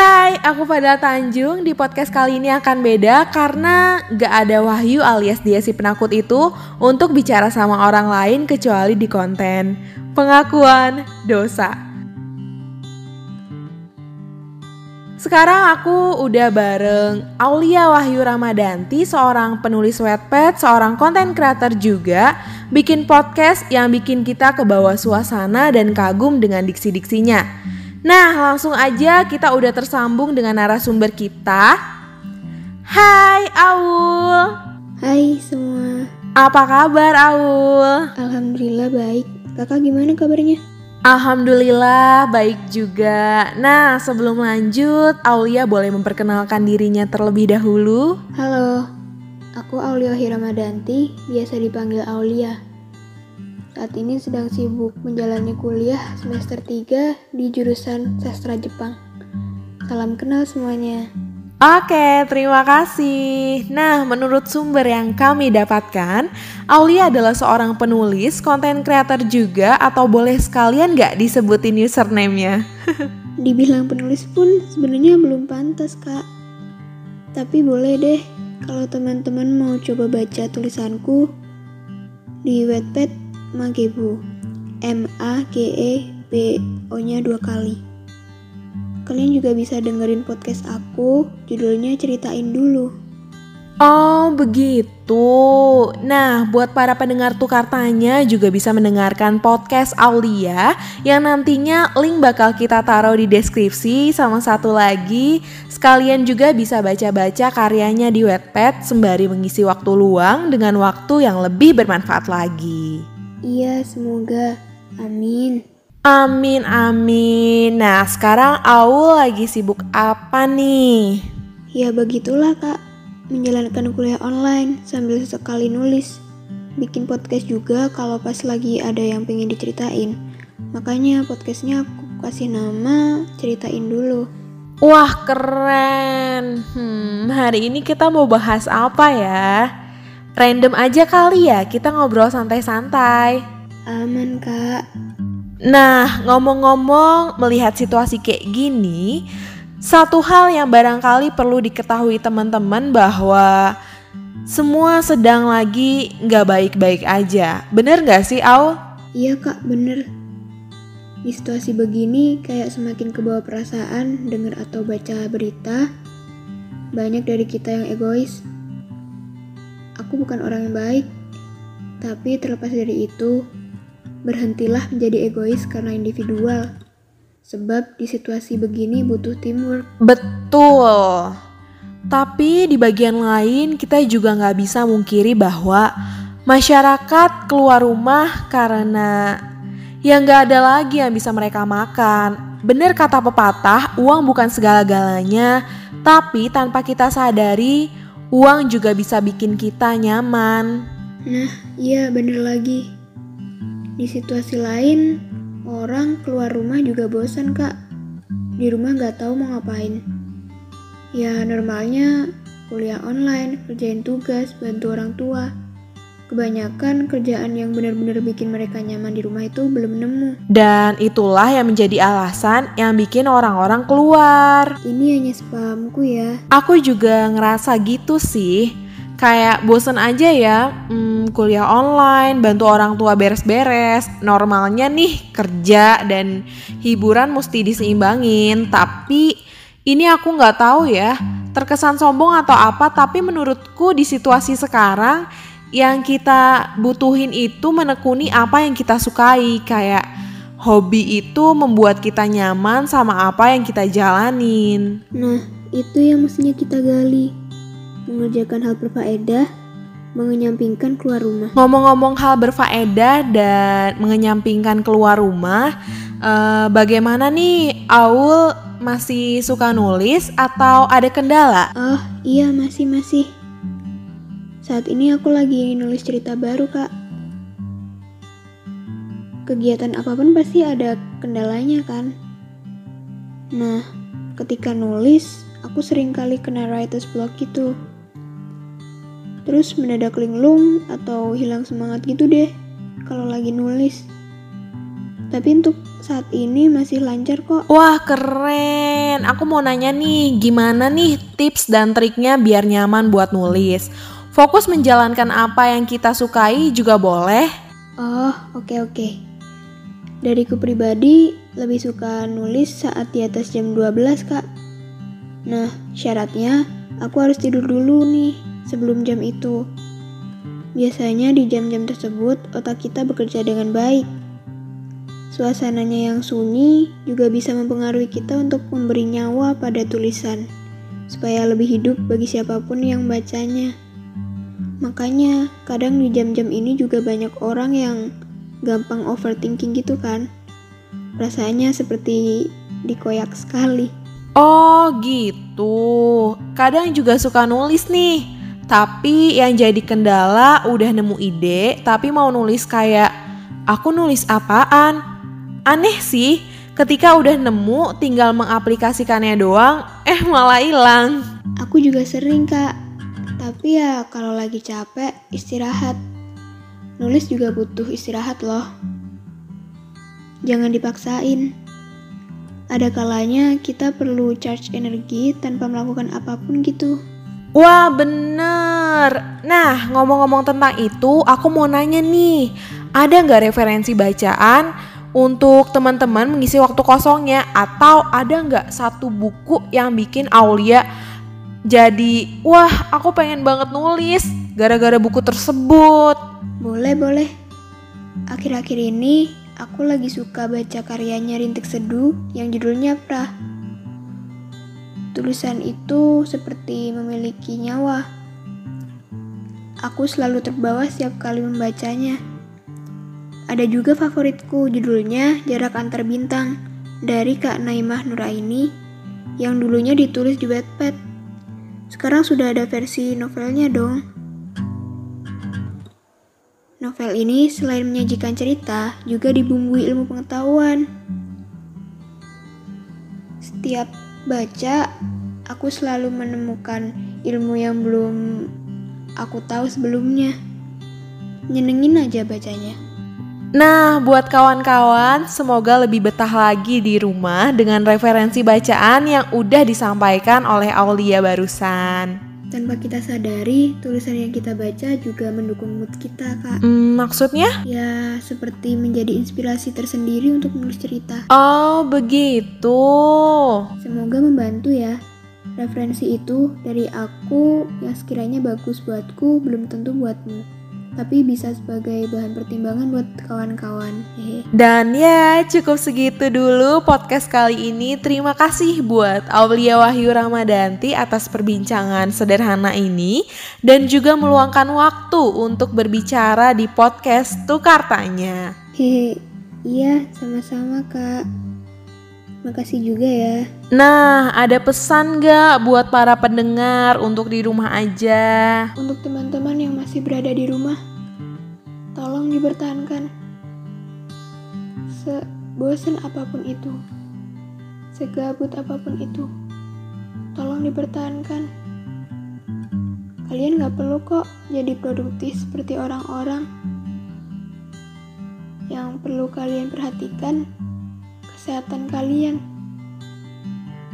Hai, aku Fadal Tanjung. Di podcast kali ini akan beda karena gak ada Wahyu alias dia si penakut itu untuk bicara sama orang lain kecuali di konten pengakuan dosa. Sekarang aku udah bareng Aulia Wahyu Ramadanti, seorang penulis wetpad, seorang konten creator juga, bikin podcast yang bikin kita ke bawah suasana dan kagum dengan diksi-diksinya. Nah, langsung aja kita udah tersambung dengan narasumber kita. Hai Aul. Hai semua. Apa kabar Aul? Alhamdulillah baik. Kakak gimana kabarnya? Alhamdulillah baik juga. Nah, sebelum lanjut, Aulia boleh memperkenalkan dirinya terlebih dahulu. Halo. Aku Aulia Hiramadanti, biasa dipanggil Aulia. Saat ini sedang sibuk menjalani kuliah semester 3 di jurusan sastra Jepang. Salam kenal semuanya. Oke, terima kasih. Nah, menurut sumber yang kami dapatkan, Aulia adalah seorang penulis, konten creator juga, atau boleh sekalian nggak disebutin username-nya? Dibilang penulis pun sebenarnya belum pantas, Kak. Tapi boleh deh kalau teman-teman mau coba baca tulisanku di Wattpad Magebu. M A G E B O-nya dua kali. Kalian juga bisa dengerin podcast aku, judulnya Ceritain Dulu. Oh, begitu. Nah, buat para pendengar tukar tanya juga bisa mendengarkan podcast Aulia yang nantinya link bakal kita taruh di deskripsi sama satu lagi sekalian juga bisa baca-baca karyanya di Wattpad sembari mengisi waktu luang dengan waktu yang lebih bermanfaat lagi. Iya, semoga. Amin. Amin amin. Nah, sekarang Aul lagi sibuk apa nih? Ya begitulah kak, menjalankan kuliah online sambil sesekali nulis. Bikin podcast juga kalau pas lagi ada yang pengen diceritain. Makanya podcastnya aku kasih nama Ceritain Dulu. Wah keren. Hmm, hari ini kita mau bahas apa ya? Random aja kali ya, kita ngobrol santai-santai. Aman kak. Nah, ngomong-ngomong, melihat situasi kayak gini, satu hal yang barangkali perlu diketahui teman-teman bahwa semua sedang lagi nggak baik-baik aja. Bener nggak sih, Au? Iya kak, bener. Di situasi begini, kayak semakin ke bawah perasaan dengar atau baca berita, banyak dari kita yang egois. Aku bukan orang yang baik, tapi terlepas dari itu, Berhentilah menjadi egois karena individual. Sebab di situasi begini butuh teamwork. Betul. Tapi di bagian lain kita juga nggak bisa mungkiri bahwa masyarakat keluar rumah karena ya nggak ada lagi yang bisa mereka makan. Bener kata pepatah, uang bukan segala-galanya, tapi tanpa kita sadari, uang juga bisa bikin kita nyaman. Nah, iya bener lagi. Di situasi lain, orang keluar rumah juga bosan kak. Di rumah gak tahu mau ngapain. Ya normalnya kuliah online, kerjain tugas, bantu orang tua. Kebanyakan kerjaan yang benar-benar bikin mereka nyaman di rumah itu belum nemu. Dan itulah yang menjadi alasan yang bikin orang-orang keluar. Ini hanya spahamku ya. Aku juga ngerasa gitu sih kayak bosen aja ya hmm, kuliah online, bantu orang tua beres-beres. Normalnya nih kerja dan hiburan mesti diseimbangin, tapi ini aku nggak tahu ya terkesan sombong atau apa, tapi menurutku di situasi sekarang yang kita butuhin itu menekuni apa yang kita sukai kayak hobi itu membuat kita nyaman sama apa yang kita jalanin. Nah, itu yang mestinya kita gali mengerjakan hal berfaedah, mengenyampingkan keluar rumah. Ngomong-ngomong hal berfaedah dan mengenyampingkan keluar rumah, uh, bagaimana nih Aul masih suka nulis atau ada kendala? Oh iya masih masih. Saat ini aku lagi nulis cerita baru kak. Kegiatan apa pun pasti ada kendalanya kan. Nah, ketika nulis, aku sering kali kena writer's block gitu terus mendadak linglung atau hilang semangat gitu deh kalau lagi nulis. Tapi untuk saat ini masih lancar kok. Wah keren, aku mau nanya nih gimana nih tips dan triknya biar nyaman buat nulis Fokus menjalankan apa yang kita sukai juga boleh Oh oke okay, oke okay. Dariku pribadi lebih suka nulis saat di atas jam 12 kak Nah syaratnya aku harus tidur dulu nih sebelum jam itu Biasanya di jam-jam tersebut otak kita bekerja dengan baik Suasananya yang sunyi juga bisa mempengaruhi kita untuk memberi nyawa pada tulisan, supaya lebih hidup bagi siapa pun yang bacanya. Makanya, kadang di jam-jam ini juga banyak orang yang gampang overthinking gitu kan. Rasanya seperti dikoyak sekali. Oh gitu, kadang juga suka nulis nih. Tapi yang jadi kendala udah nemu ide, tapi mau nulis kayak aku nulis apaan? Aneh sih, ketika udah nemu tinggal mengaplikasikannya doang, eh malah hilang. Aku juga sering kak, tapi ya kalau lagi capek istirahat. Nulis juga butuh istirahat loh. Jangan dipaksain. Ada kalanya kita perlu charge energi tanpa melakukan apa pun gitu. Wah bener Nah ngomong-ngomong tentang itu Aku mau nanya nih Ada nggak referensi bacaan untuk teman-teman mengisi waktu kosongnya atau ada nggak satu buku yang bikin Aulia jadi wah aku pengen banget nulis gara-gara buku tersebut. Boleh boleh. Akhir-akhir ini aku lagi suka baca karyanya Rintik Seduh yang judulnya Prah tulisan itu seperti memiliki nyawa. Aku selalu terbawa setiap kali membacanya. Ada juga favoritku judulnya Jarak Antar Bintang dari Kak Naimah Nuraini yang dulunya ditulis di Wattpad. Sekarang sudah ada versi novelnya dong. Novel ini selain menyajikan cerita, juga dibumbui ilmu pengetahuan. Setiap baca, aku selalu menemukan ilmu yang belum aku tahu sebelumnya. Nyenengin aja bacanya. Nah, buat kawan-kawan, semoga lebih betah lagi di rumah dengan referensi bacaan yang udah disampaikan oleh Aulia barusan. Tanpa kita sadari, tulisan yang kita baca juga mendukung mood kita, Kak. Hmm, maksudnya? Ya, seperti menjadi inspirasi tersendiri untuk menulis cerita. Oh, begitu. Semoga membantu ya. Referensi itu dari aku yang sekiranya bagus buatku belum tentu buatmu tapi bisa sebagai bahan pertimbangan buat kawan-kawan. Dan ya, cukup segitu dulu podcast kali ini. Terima kasih buat Aulia Wahyu Ramadanti atas perbincangan sederhana ini dan juga meluangkan waktu untuk berbicara di podcast Tukar Tanya. Hehe, iya sama-sama kak. Makasih juga ya. Nah, ada pesan gak buat para pendengar untuk di rumah aja? Untuk teman-teman yang masih berada di rumah, tolong dipertahankan. Sebosan apa pun itu, segabut apa pun itu, tolong dipertahankan. Kalian gak perlu kok jadi produktif seperti orang-orang. Yang perlu kalian perhatikan kesehatan kalian,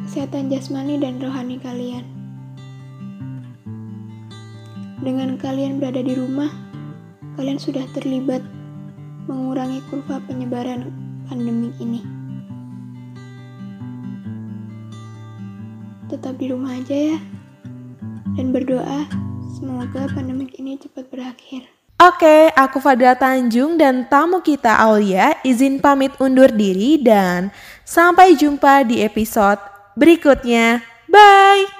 kesehatan jasmani dan rohani kalian. Dengan kalian berada di rumah, kalian sudah terlibat mengurangi kurva penyebaran pandemi ini. Tetap di rumah aja ya, dan berdoa semoga pandemi ini cepat berakhir. Oke, aku Fadila Tanjung dan tamu kita Aulia izin pamit undur diri dan sampai jumpa di episode berikutnya. Bye!